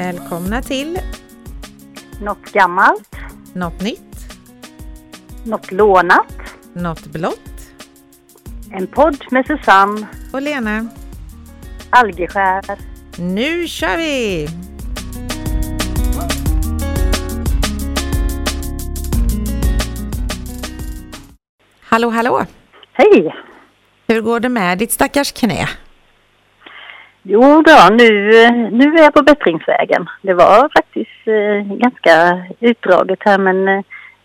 Välkomna till Något gammalt, Något nytt, något lånat. Något blått En podd med Susanne och Lena. Algeskär. Nu kör vi! Hallå, hallå! Hej! Hur går det med ditt stackars knä? Jo då, nu, nu är jag på bättringsvägen. Det var faktiskt eh, ganska utdraget här men eh,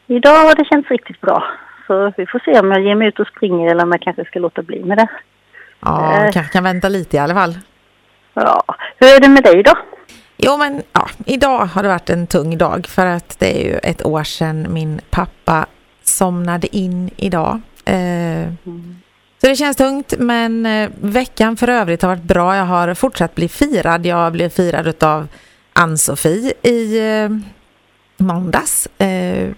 idag har det känts riktigt bra. Så vi får se om jag ger mig ut och springer eller om jag kanske ska låta bli med det. Ja, Eh. kanske kan vänta lite i alla fall. Ja, hur är det med dig då? Jo, men ja, idag har det varit en tung dag för att det är ju ett år sedan min pappa somnade in idag. Eh, Så det känns tungt, men eh, veckan för övrigt har varit bra. Jag har fortsatt bli firad. Jag blev firad av Ann-Sofie i eh, måndags. Eh,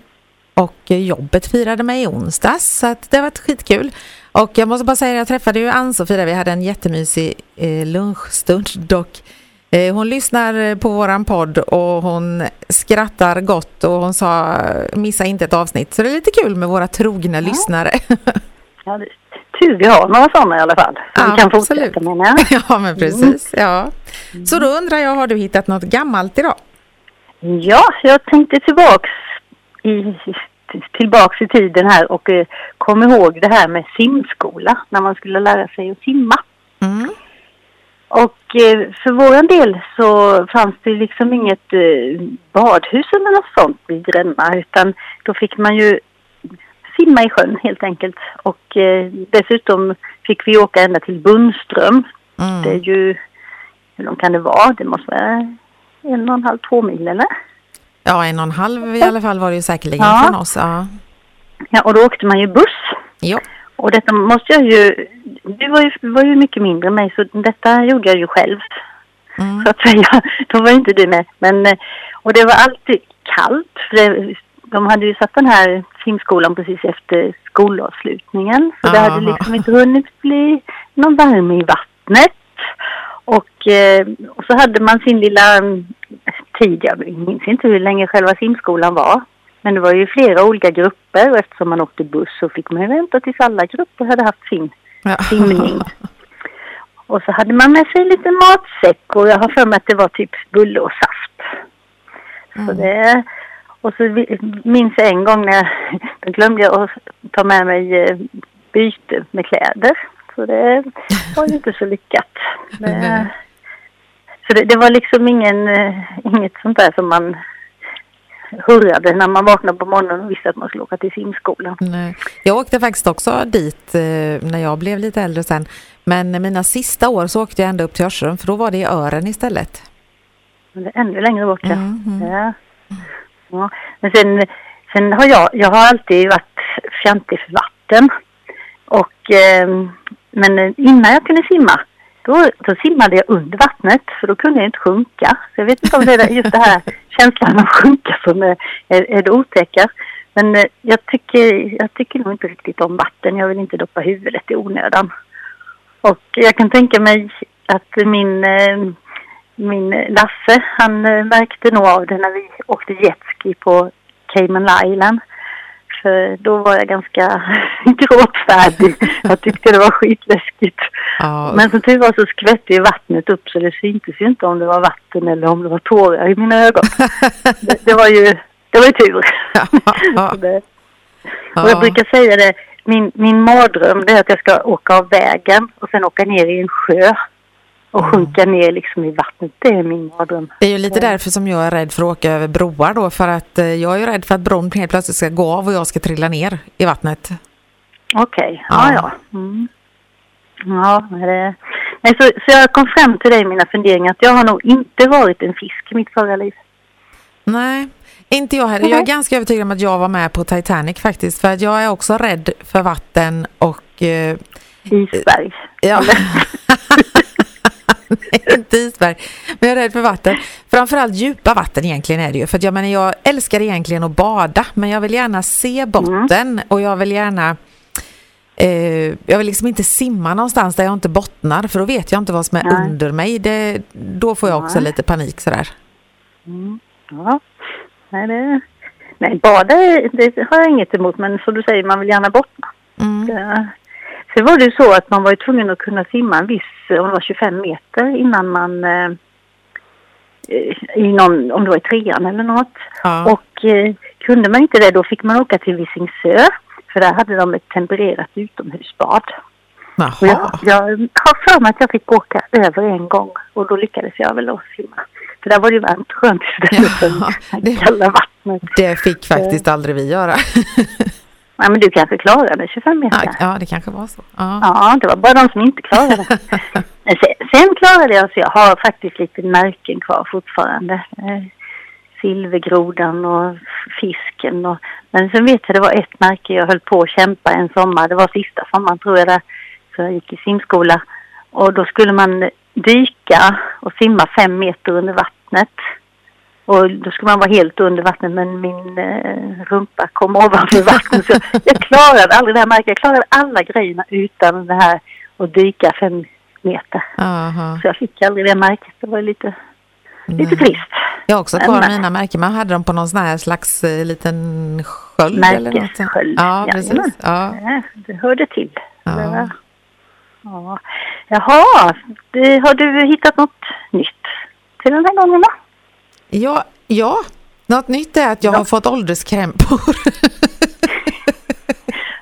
och jobbet firade mig i onsdags, så att det har varit skitkul. Och jag måste bara säga, jag träffade ju Ann-Sofie där, vi hade en jättemysig lunchstund dock. Hon lyssnar på våran podd och hon skrattar gott och hon sa missa inte ett avsnitt. Så det är lite kul med våra trogna lyssnare. Ja, det är tur vi har några sådana i alla fall. Som Ja, kan absolut. fortsätta menar jag. ja, men precis. Ja. Så då undrar jag, har du hittat något gammalt idag? Ja, jag tänkte tillbaks i, tillbaks i tiden här och eh, kom ihåg det här med simskola när man skulle lära sig att simma. Mm. Och eh, för vår del så fanns det liksom inget eh, badhus eller något sånt vid Gränna utan då fick man ju simma i sjön helt enkelt. Och eh, dessutom fick vi åka ända till Bundström. Mm. Det är ju, hur långt kan det vara? Det måste vara en och en halv, två mil eller? Ja, en och en halv i alla fall var det ju säkerligen Ja. från oss. Ja. Ja, och då åkte man ju buss. Jo. Och detta måste jag ju... Du var ju, var ju mycket mindre än mig så detta gjorde jag ju själv. Mm. Så att säga. Då var inte du med. Men, eh, och det var alltid kallt. För det, de hade ju satt den här simskolan precis efter skolavslutningen. Så det Aha. hade liksom inte hunnit bli någon värme i vattnet. Och, eh, och så hade man sin lilla mm, tid. Jag minns inte hur länge själva simskolan var. Men det var ju flera olika grupper och eftersom man åkte buss så fick man vänta tills alla grupper hade haft sin Ja. simning. Och så hade man med sig lite matsäck och jag har för mig att det var typ bulle och saft. Så det, och så minns jag en gång när jag, då glömde jag att ta med mig eh, byte med kläder. Så det var ju inte så lyckat. Det, så det, det var liksom ingen, eh, inget sånt där som man hurrade när man vaknade på morgonen och visste att man skulle åka till simskolan. Nej. Jag åkte faktiskt också dit eh, när jag blev lite äldre sen. Men mina sista år så åkte jag ända upp till Örsrum för då var det i Ören istället. Men det är ännu längre bort ja. Mm, mm. ja. Ja. Men sen, sen har jag, jag har alltid varit fjantig för vatten. Och, eh, men innan jag kunde simma, då, då simmade jag under vattnet för då kunde jag inte sjunka. Så jag vet inte om det är just det här känslan av att sjunka som är, är, är det otäcka. Men eh, jag tycker, jag tycker nog inte riktigt om vatten. Jag vill inte doppa huvudet i onödan. Och jag kan tänka mig att min, eh, min Lasse, han eh, märkte nog av det när vi åkte jetski på Cayman Island. För då var jag ganska gråtfärdig. Jag tyckte det var skitläskigt. Ja, Men som tur var så skvätte ju vattnet upp så det syntes ju inte om det var vatten eller om det var tårar i mina ögon. Det, det var ju, det var ju tur. Ja. Det, och jag brukar säga det, min, min mardröm det är att jag ska åka av vägen och sen åka ner i en sjö och Mm. sjunka ner liksom i vattnet. Det är min mardröm. Det är ju lite därför som jag är rädd för att åka över broar då för att eh, jag är ju rädd för att bron helt plötsligt ska gå av och jag ska trilla ner i vattnet. Okej, Ja. ja ja. Mm. Ja, det... Nej, så, så jag kom fram till dig i mina funderingar att jag har nog inte varit en fisk i mitt förra liv. Nej, inte jag heller. Jag är ganska övertygad om att jag var med på Titanic faktiskt för att jag är också rädd för vatten och eh, Isberg. Ja. Inte isberg. Men jag är rädd för vatten. Framförallt djupa vatten egentligen är det ju. För att jag menar, jag älskar egentligen att bada. Men jag vill gärna se botten och jag vill gärna eh, jag vill liksom inte simma någonstans där jag inte bottnar för då vet jag inte vad som är Nej. under mig. Det, då får jag också Nej. lite panik sådär. Mm. Ja, nej det... Nej, bada det har jag inget emot men som du säger, man vill gärna bottna. Mm. Det, sen var det ju så att man var tvungen att kunna simma en viss, om det var 25 meter innan man eh, i någon, om det var i trean eller något. Ja. Och eh, kunde man inte det då fick man åka till Visingsö. För där hade de ett tempererat utomhusbad. Jag, jag har för mig att jag fick åka över en gång och då lyckades jag väl då simma. För där var det ju varmt skönt istället för Ja, det det- kalla vattnet. Det fick faktiskt aldrig vi göra. Ja, men du kanske klarade 25 meter? Ja, ja, det kanske var så. Ja. Ja, det var bara de som inte klarade sen, sen klarade jag så jag har faktiskt lite märken kvar fortfarande. Eh, silvergrodan och fisken. Och, men sen vet jag det var ett märke jag höll på att kämpa en sommar. Det var sista sommaren tror jag det. Så jag gick i simskola. Och då skulle man dyka och simma fem meter under vattnet. Och då skulle man vara helt under vattnet men min eh, rumpa kom ovanför vattnet. Så jag klarade aldrig det här märket. Jag klarade alla grejerna utan det här att dyka fem meter. Aha. Så jag fick aldrig det märket. Det var lite, lite trist. Jag har också kvar Men- mina märken. Man hade dem på någon sån här slags eh, liten sköld. Märkessköld. Ja, precis. Jajamän. Ja. Ja, det hörde till. Ja. Det- Ja. Jaha, det, har du hittat något nytt till den här gången då? Ja, ja, något nytt är att jag Ja. har fått ålderskrämpor.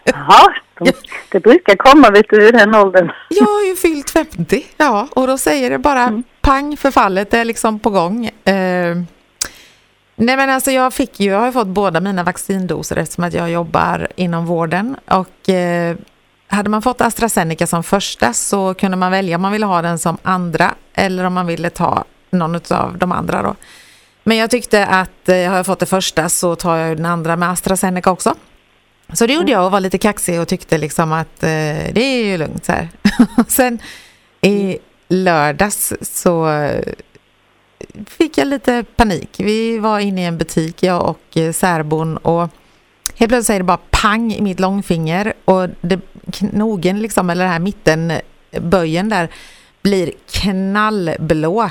Jaha, de, det brukar komma vet du i den åldern. Jag har ju fyllt 50, ja, och då säger det bara Mm. pang förfallet är liksom på gång. Eh, nej men alltså jag fick ju, jag har fått båda mina vaccindoser eftersom att jag jobbar inom vården och eh, hade man fått AstraZeneca som första så kunde man välja om man ville ha den som andra eller om man ville ta någon av de andra då. Men jag tyckte att eh, har jag fått det första så tar jag den andra med AstraZeneca också. Så det gjorde jag och var lite kaxig och tyckte liksom att eh, det är ju lugnt så här. Sen i lördags så fick jag lite panik. Vi var inne i en butik, jag och eh, särbon och helt plötsligt säger det bara pang i mitt långfinger och det, knogen liksom, eller den här mittenböjen där blir knallblå.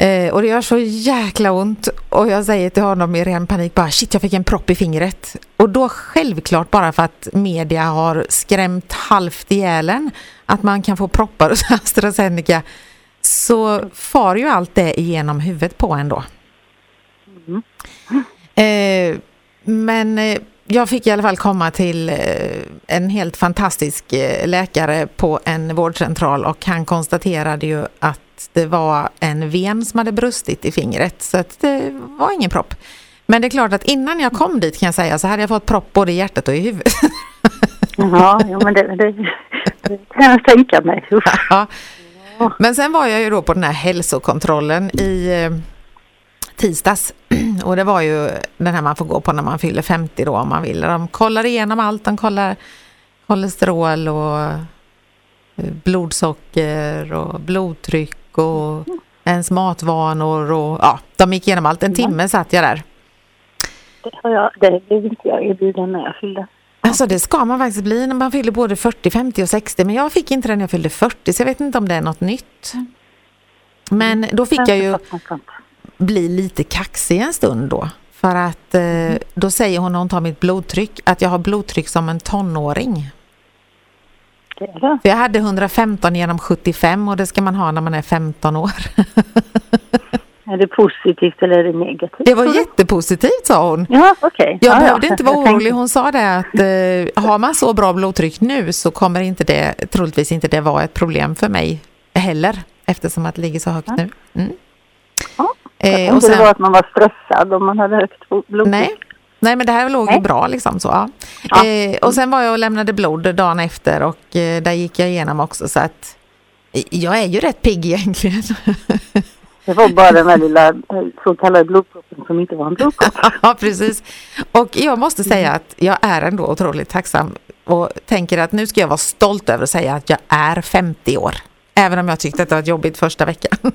Eh, och det gör så jäkla ont och jag säger till honom i ren panik bara shit jag fick en propp i fingret. Och då självklart bara för att media har skrämt halvt ihjäl en att man kan få proppar hos AstraZeneca så far ju allt det igenom huvudet på en då. Mm. Eh, men eh, jag fick i alla fall komma till eh, en helt fantastisk eh, läkare på en vårdcentral och han konstaterade ju att det var en ven som hade brustit i fingret så att det var ingen propp. Men det är klart att innan jag kom dit kan jag säga så hade jag fått propp både i hjärtat och i huvudet. Ja, ja men det, det, det kan jag tänka mig. Ja. Men sen var jag ju då på den här hälsokontrollen i eh, tisdags och det var ju den här man får gå på när man fyller 50 då om man vill. De kollar igenom allt, de kollar kolesterol och eh, blodsocker och blodtryck och ens matvanor och ja, de gick igenom allt. En timme satt jag där. Det, har jag, det blev inte jag erbjuden när jag fyllde. Alltså det ska man faktiskt bli när man fyller både 40, 50 och 60 men jag fick inte den när jag fyllde 40 så jag vet inte om det är något nytt. Men då fick jag ju bli lite kaxig en stund då. För att eh, då säger hon när hon tar mitt blodtryck att jag har blodtryck som en tonåring. Det. För jag hade 115 genom 75 och det ska man ha när man är 15 år. Är det positivt eller är det negativt? Det var jättepositivt sa hon. Ja, okej. Jag ja, behövde ja. inte vara orolig. Hon sa det att eh, har man så bra blodtryck nu så kommer inte det, troligtvis inte det vara ett problem för mig heller eftersom att det ligger så högt nu. Mm. Ja, Jag Eh, och sen, det var att man var stressad om man hade högt blodtryck. nej, nej, men det här låg ju bra liksom så. Ja. Ja. Eh, och sen var jag och lämnade blod dagen efter och eh, där gick jag igenom också så att eh, jag är ju rätt pigg egentligen. Det var bara den här lilla eh, så kallade blodproppen som inte var en blodpropp. ja, precis. Och jag måste säga att jag är ändå otroligt tacksam och tänker att nu ska jag vara stolt över att säga att jag är 50 år. Även om jag tyckte att det var jobbigt första veckan.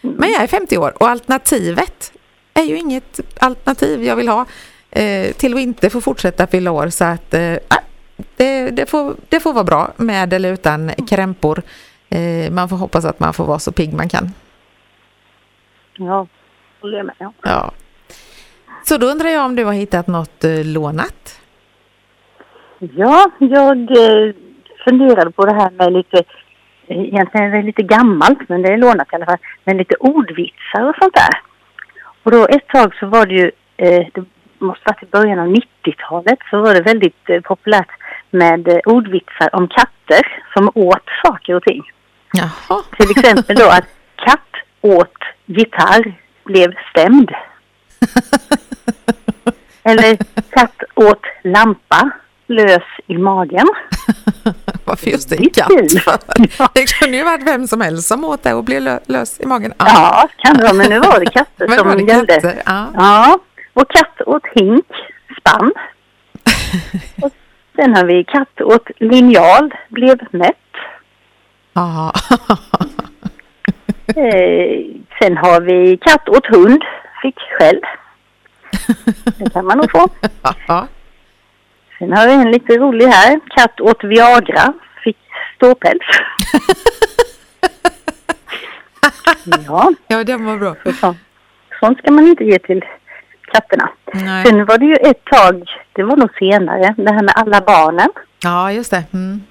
Men jag är 50 år och alternativet är ju inget alternativ jag vill ha eh, till att inte få fortsätta fylla år. Så att eh, det, det, får, det får vara bra med eller utan krämpor. Eh, man får hoppas att man får vara så pigg man kan. Ja. håller jag med. Ja. Så då undrar jag om du har hittat något eh, lånat? Ja, jag eh, funderade på det här med lite, eh, egentligen är det lite gammalt, men det är lånat i alla fall, men lite ordvitsar och sånt där. Och då ett tag så var det ju, eh, det måste varit i början av 90-talet, så var det väldigt eh, populärt med eh, ordvitsar om katter som åt saker och ting. Jaha. Till exempel då att katt åt gitarr blev stämd. Eller katt åt lampa lös i magen. Varför just Det en katt? för? Ja. Det kunde ju varit vem som helst som åt det och blev lö- lös i magen. Ja, kan det vara, men nu var det katter som var det gällde. katter? Ja. Ja, och katt åt hink, spann. och sen har vi katt åt linjal, blev mätt. Ja. Eh, sen har vi katt åt hund, fick skäll. Det kan man nog få. Ja. Sen har vi en lite rolig här. Katt åt Viagra, ståpäls. ja, ja, den var bra. så, så. sånt ska man inte ge till katterna. Nej. Sen var det ju ett tag, det var nog senare, det här med alla barnen. Ja, just det. Mm.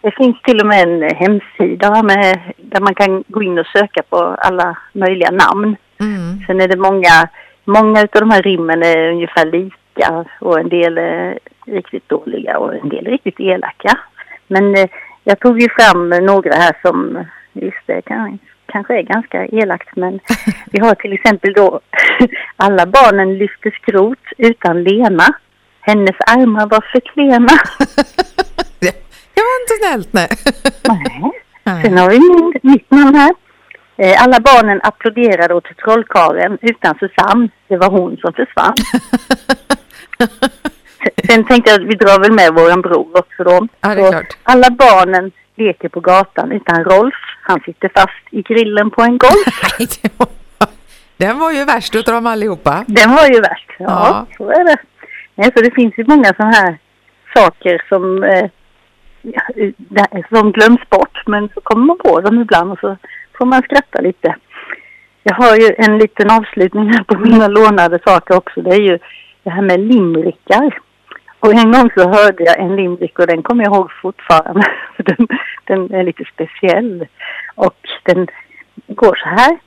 Det finns till och med en hemsida med, där man kan gå in och söka på alla möjliga namn. Mm. Sen är det många, många av de här rimmen är ungefär lika och en del är riktigt dåliga och en del är riktigt elaka. Men eh, jag tog ju fram några här som, visst det kan, kanske är ganska elakt men vi har till exempel då alla barnen lyfte skrot utan Lena. Hennes armar var för klena. Det, var inte snällt, nej. Nej. Sen har vi min, mitt namn här. Eh, Alla barnen applåderade åt trollkaren utan Susanne. Det var hon som försvann. Sen- tänkte jag att vi drar väl med våran bror också då. Ja, det är Så klart. Alla barnen leker på gatan utan Rolf. Han sitter fast i grillen på en golf. Nej, det var, den var ju värst utav dem allihopa. Den var ju värst. Ja, Ja. så är det. Nej, så det finns ju många sådana här saker som, eh, som glöms bort. Men så kommer man på dem ibland och så får man skratta lite. Jag har ju en liten avslutning här på mina lånade saker också. Det är ju det här med limerickar. Och en gång så hörde jag en limerick och den kommer jag ihåg fortfarande. För den, den är lite speciell. Och den går så här.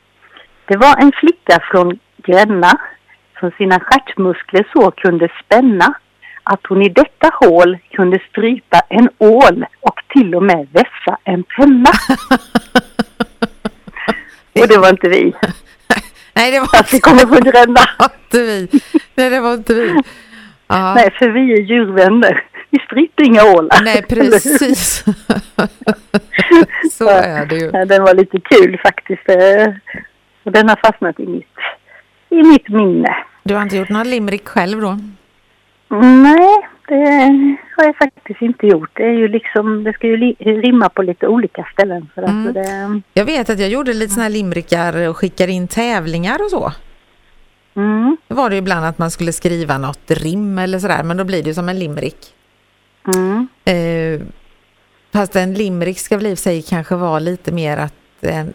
Det var en flicka från Gränna som sina stjärtmuskler så kunde spänna att hon i detta hål kunde strypa en ål och till och med vässa en penna. och det var inte vi. Nej, det var Fast vi kommer från Gränna. inte. Nej, det var inte vi. Ja. Nej, för vi är djurvänner. Vi stryper inga ålar. Nej, precis. Så är det ju. Den var lite kul faktiskt. eh, den har fastnat i mitt, i mitt minne. Du har inte gjort någon limerick själv då? Nej, det har jag faktiskt inte gjort. Det är ju liksom, det ska ju rimma på lite olika ställen. För Mm. det, Jag vet att jag gjorde lite såna här limerickar och skickade in tävlingar och så. Mm, Det var det ibland att man skulle skriva något rim eller sådär, men då blir det ju som en limerick. mm, Eh, fast en limerick ska väl i sig kanske vara lite mer att en,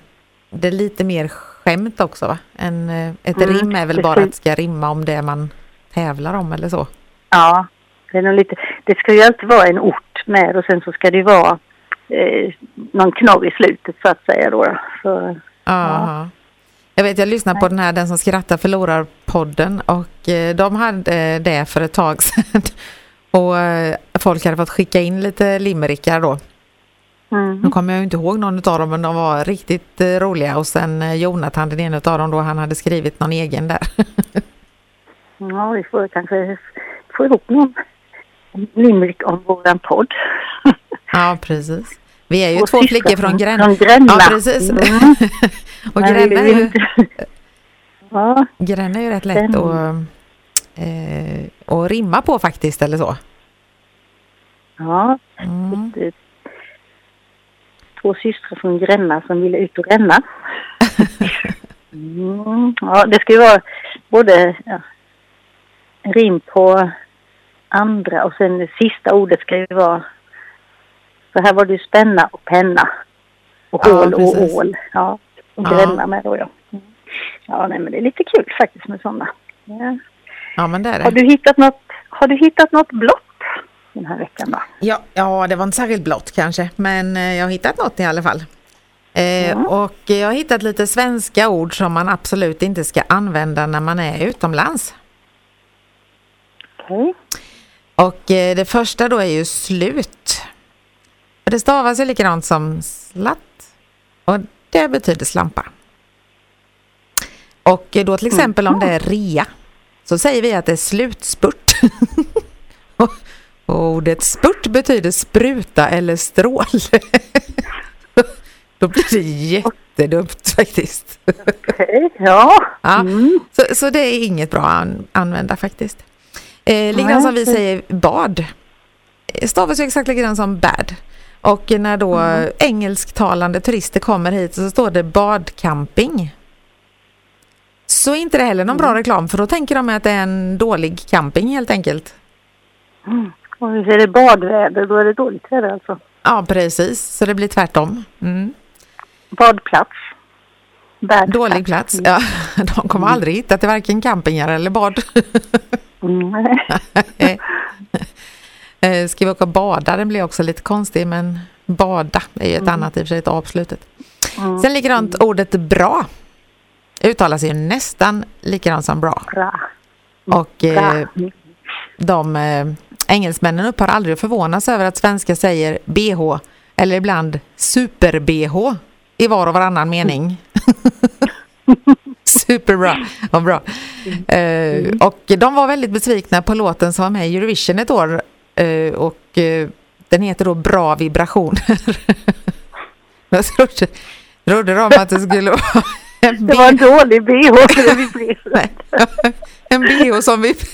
det är lite mer skämt också va? En, eh, ett Mm, rim är väl bara att det ska rimma om det man tävlar om eller så. ja, det är nog lite, det ska ju alltid vara en ort med och sen så ska det vara eh, någon knorr i slutet så att säga då. Så, Aha. Jag vet, jag lyssnade på den här Den som skrattar förlorar podden och eh, de hade det för ett tag sedan. Och eh, folk hade fått skicka in lite limerickar då. mm. Nu kommer jag ju inte ihåg någon av dem men de var riktigt eh, roliga och sen Jonathan, den ena av dem då, han hade skrivit någon egen där. Ja, vi får kanske få ihop någon limerick om våran podd. ja, precis. Vi är ju Och två flickor från Gränna. Från Gränna. Ja, precis. Mm. och Gränna är, ju, Ja, Gränna är ju rätt lätt Den- att, eh, att rimma på faktiskt, eller så. ja. Mm. Två systrar från Gränna som ville ut och ränna. Mm, ja, det ska ju vara både ja, rim på andra och sen det sista ordet ska ju vara så här var det ju spänna och penna och Ja, hål och precis. ål. Ja, och Ja. gränna med då ja. Ja, nej, men det är lite kul faktiskt med sådana. Ja. Ja, men det är Har det. du hittat något, har du hittat något blått den här veckan då? Ja, ja, det var inte särskilt blått kanske, men eh, jag har hittat något i alla fall. Eh, Ja. Och jag har hittat lite svenska ord som man absolut inte ska använda när man är utomlands. Okej. Och eh, det första då är ju slut. För det stavas ju likadant som slatt. Och det betyder slampa. Och då till exempel om det är rea så säger vi att det är slutspurt. och ordet spurt betyder spruta eller strål. då blir det jättedumt faktiskt. Okej, ja. Ja. Mm. Så, så det är inget bra att an- använda faktiskt. Eh, likadant som vi säger bad. Eh, Stavas ju exakt likadant som bad. Och när då Mm. engelsktalande turister kommer hit så står det badcamping. Så är inte det heller någon Mm. bra reklam för då tänker de att det är en dålig camping helt enkelt. Mm. Och vi säger det badväder, då är det dåligt väder alltså. Ja precis, så det blir tvärtom. Mm. Badplats. Bad Dålig plats. Ja, de kommer aldrig hitta till varken campingar eller bad. Mm. Eh, Ska vi åka och bada? Den blir också lite konstig men bada är ju ett annat i och för sig ett avslutet. Mm. Sen likadant ordet bra uttalas ju nästan likadant som bra. Bra. Och eh, de eh, engelsmännen upphör aldrig att förvånas över att svenskar säger bh eller ibland super-bh i var och varannan mening. Superbra, vad bra. Eh, och de var väldigt besvikna på låten som var med i Eurovision ett år och eh, den heter då Bra vibrationer. Jag trodde, trodde de att det skulle vara en Det var en dålig bh för vibrerade. En bh som vib-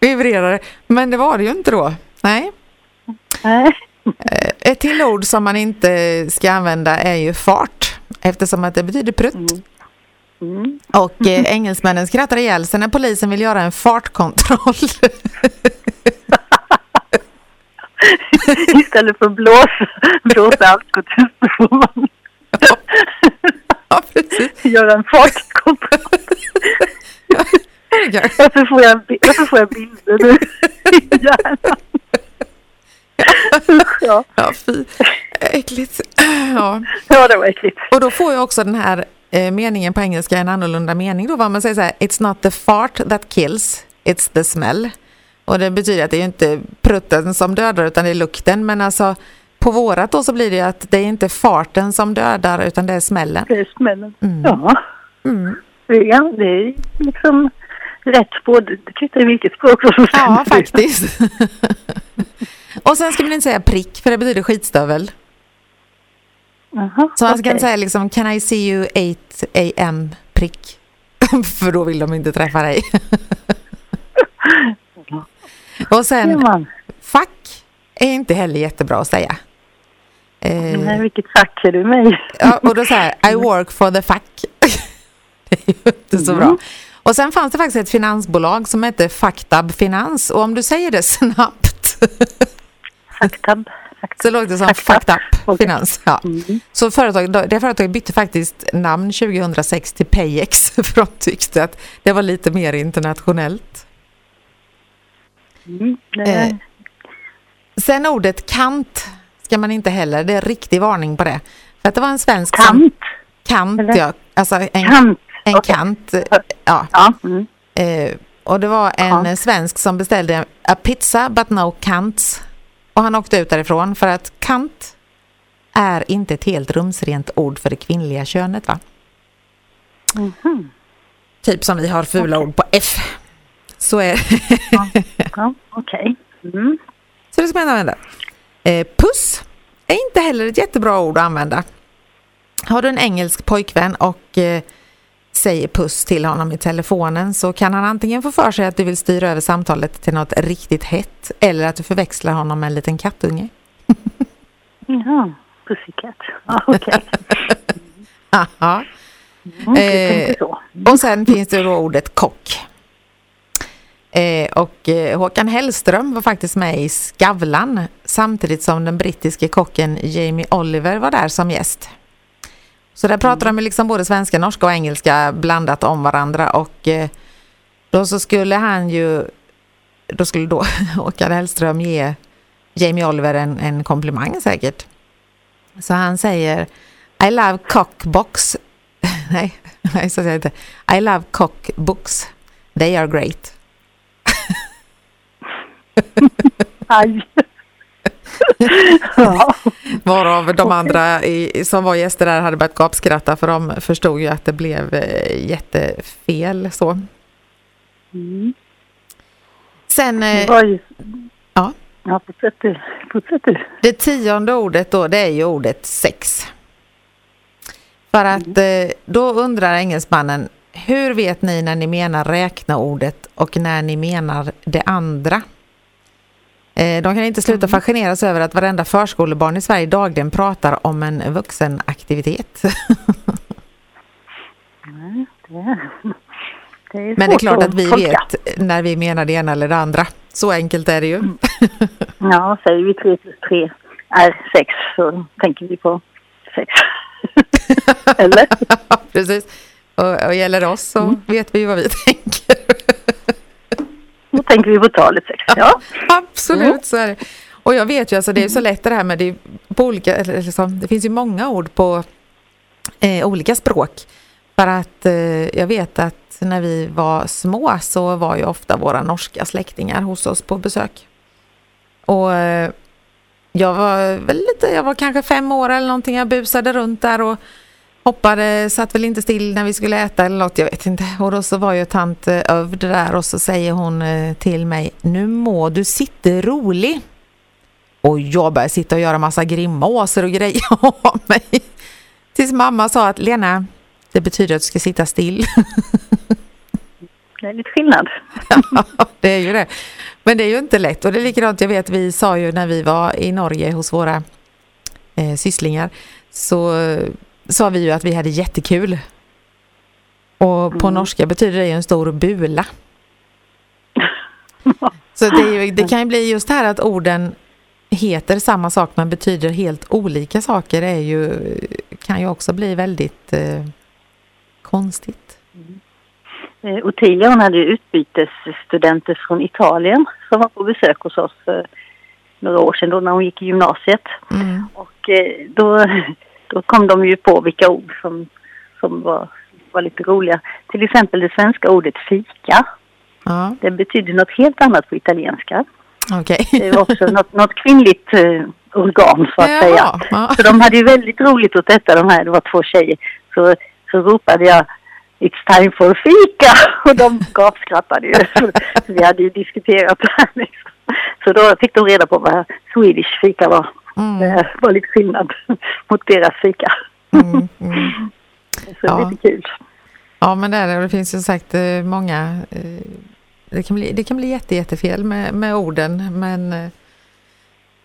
vibrerade. Men det var det ju inte då. Nej. Nej. Eh, Ett till ord som man inte ska använda är ju fart. Eftersom att det betyder prutt. Mm. Mm. Och eh, engelsmännen skrattar ihjäl sig när polisen vill göra en fartkontroll. Istället för att blåsa, blåsa alkotyst så får man ja, precis. göra en fartkontroll. Varför får jag, varför får jag bilder nu i hjärnan? Ja. Ja, fy. Äckligt. Ja. ja, det var äckligt. Och då får jag också den här eh, meningen på engelska en annorlunda mening då. Vad man säger så här, it's not the fart that kills, it's the smell. Och det betyder att det är inte prutten som dödar utan det är lukten. Men alltså på vårat då så blir det ju att det är inte farten som dödar utan det är smällen. Det är smällen. Mm. Ja, Mm. det är, det är liksom rätt både, det kvittar i vilket språk som Ja, stämmer. faktiskt. Och sen ska man inte säga prick för det betyder skitstövel. Jaha, Så man ska okej. säga liksom can I see you 8 am prick. för då vill de inte träffa dig. Och sen. Fack är inte heller jättebra att säga. Eh, Nej, vilket fack är du mig? ja, och då säger I work for the fack. det är ju inte så Mm. bra. Och sen fanns det faktiskt ett finansbolag som hette Faktab Finans och om du säger det snabbt Faktab. så låter det som. Fucked Up Okej. Finans. Ja. Mm. Så företag, det företaget bytte faktiskt namn 2006 till Payex för de tyckte att det var lite mer internationellt. Mm. Eh, Sen ordet kant ska man inte heller, det är riktig varning på det. För att det var en svensk som... kant. Kant, eller? ja. Alltså en, Kant. en okej. kant. Ja. Ja. Mm. Eh, och det var en Kant. svensk som beställde a pizza but no kants. Och han åkte ut därifrån för att kant är inte ett helt rumsrent ord för det kvinnliga könet va? Mhm. Typ som vi har fula ord på F. Så är Ja, okej. Mm. Så det ska man använda. Eh, puss är inte heller ett jättebra ord att använda. Har du en engelsk pojkvän och eh, säger puss till honom i telefonen så kan han antingen få för sig att du vill styra över samtalet till något riktigt hett eller att du förväxlar honom med en liten kattunge. Jaha, pussycat. Ja, okej. Aha. Mm, tänkte så. Och sen finns det då ordet kock. Eh, och eh, Håkan Hellström var faktiskt med i Skavlan samtidigt som den brittiske kocken Jamie Oliver var där som gäst. Så där pratar de liksom både svenska, norska och engelska blandat om varandra och eh, då så skulle han ju, då skulle då Håkan Hellström ge Jamie Oliver en, en komplimang säkert. Så han säger I love cockbox. nej, nej, så säger jag inte. I love cockbooks. They are great. Aj. ja. Varav de andra i, som var gäster där hade börjat gapskratta för de förstod ju att det blev eh, jättefel så. Mm. Sen... Eh, ju... Ja. Ja, fortsätt du. Fortsätt du. Det tionde ordet då, det är ju ordet sex. För att mm. då undrar engelsmannen, hur vet ni när ni menar räkna-ordet och när ni menar det andra? Eh, de kan inte sluta mm. fascineras över att varenda förskolebarn i Sverige dagligen pratar om en vuxenaktivitet. Nej, det, det är Men det är klart att vi vet när vi menar det ena eller det andra. Så enkelt är det ju. Mm. Ja, säger vi 3 plus 3 är 6 så tänker vi på 6. eller? Precis. Och, och gäller oss så mm. vet vi vad vi tänker. Då tänker vi på talet sex, ja. Absolut, mm. så är det. Och jag vet ju, alltså det är så lätt det här med det på olika, liksom, det finns ju många ord på eh, olika språk. För att eh, jag vet att när vi var små så var ju ofta våra norska släktingar hos oss på besök. Och eh, jag var väl lite, jag var kanske fem år eller någonting, jag busade runt där och hoppade, satt väl inte still när vi skulle äta eller något, jag vet inte. Och då så var ju tant eh, Övd där och så säger hon eh, till mig, nu må du sitta rolig. Och jag började sitta och göra massa grimaser och grejer av mig. Tills mamma sa att Lena, det betyder att du ska sitta still. Det är lite skillnad. ja, det är ju det. Men det är ju inte lätt och det är likadant, jag vet vi sa ju när vi var i Norge hos våra eh, sysslingar så sa vi ju att vi hade jättekul. Och på mm. norska betyder det ju en stor bula. Så det, ju, det, kan ju bli just här att orden heter samma sak men betyder helt olika saker är ju, kan ju också bli väldigt eh, konstigt. Mm. Eh, Ottilia hon hade ju utbytesstudenter från Italien som var på besök hos oss för några år sedan då när hon gick i gymnasiet. Mm. Och eh, då då kom de ju på vilka ord som, som var, var lite roliga. Till exempel det svenska ordet fika. Ja. Det betyder något helt annat på italienska. Okay. det var också något, något kvinnligt eh, organ så att ja, säga. Ja. Så de hade ju väldigt roligt åt detta, de här, det var två tjejer. Så, så ropade jag It's time for fika! Och de gapskrattade ju. Vi hade ju diskuterat det här liksom. Så då fick de reda på vad Swedish fika var. Mm. Det var lite skillnad mot deras fika. Mm, mm. Så ja. lite kul. Ja men det är det. Det finns ju sagt eh, många eh, det kan bli, det kan bli jätte, jättefel med, med orden men eh,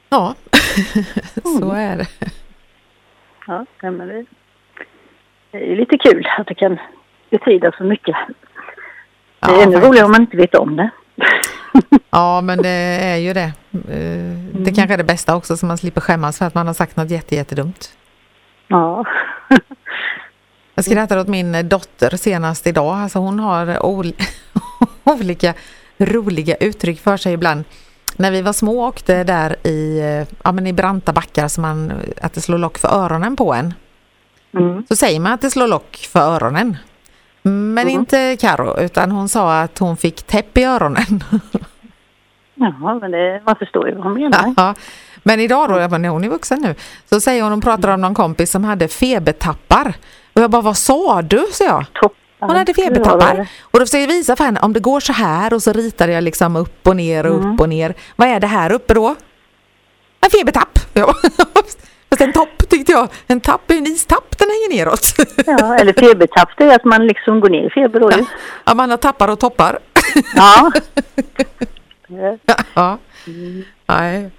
ja, så mm. är det. Ja, men det, det är ju lite kul att det kan betyda så mycket. Det är ja, ännu roligare om man inte vet om det. Ja, men det är ju det. Eh, det mm. kanske är det bästa också, så man slipper skämmas för att man har sagt något jättedumt. Ja. Jag skrattade åt min dotter senast idag. Alltså hon har ol olika roliga uttryck för sig ibland. När vi var små och åkte där i, ja, men i branta backar så man, att det slår lock för öronen på en. Mm. Så säger man att det slår lock för öronen. Men mm. inte Karo utan hon sa att hon fick täpp i öronen. Jaha, men det, man förstår ju vad hon menar. Ja, men idag då, när hon är vuxen nu, så säger hon, hon pratar om någon kompis som hade febertappar. Och jag bara, vad sa du? Så jag. Hon hade febertappar. Och då försökte jag visa för henne, om det går så här och så ritade jag liksom upp och ner och mm. upp och ner. Vad är det här uppe då? En febertapp. Ja. Fast en topp tyckte jag, en tapp är en istapp, den hänger neråt. Ja, eller febertapp, det är att man liksom går ner i feber då ja. ja, man har tappar och toppar. Ja. ja. Mm. Nej.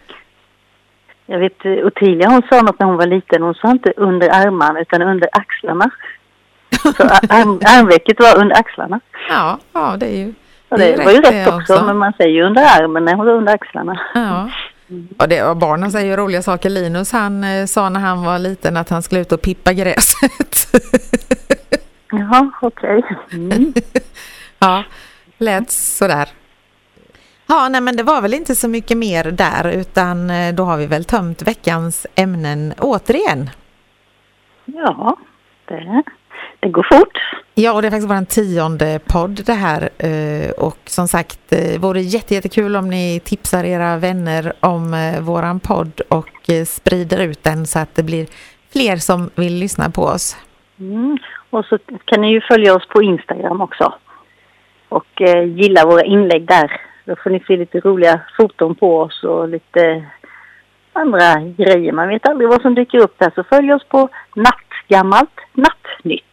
Jag vet Ottilia hon sa något när hon var liten. Hon sa inte under armarna utan under axlarna. Så arm, armvecket var under axlarna. Ja, ja det är ju det, det var ju rätt också, också, men man säger ju under armen när hon är under axlarna. Ja. Mm. Och det, och barnen säger ju roliga saker. Linus han eh, sa när han var liten att han skulle ut och pippa gräset. Jaha, okej. Okay. Mm. ja, lät sådär. Ja, nej men det var väl inte så mycket mer där utan eh, då har vi väl tömt veckans ämnen återigen. Ja, det, det går fort. Ja, och det är faktiskt vår tionde podd det här eh, och som sagt det vore jättekul om ni tipsar era vänner om eh, våran podd och sprider ut den så att det blir fler som vill lyssna på oss. Mm. Och så kan ni ju följa oss på Instagram också och gilla våra inlägg där då får ni se lite roliga foton på oss och lite andra grejer. Man vet aldrig vad som dyker upp där. Så följ oss på Nattgammalt Nattnytt.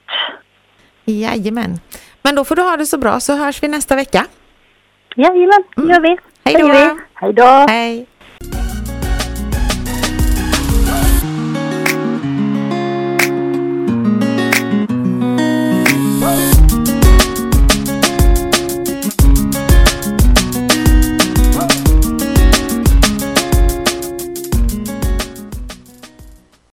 Jajamän. Men då får du ha det så bra så hörs vi nästa vecka. Jajamän, det gör vi. Hej då. Hej då. Hej.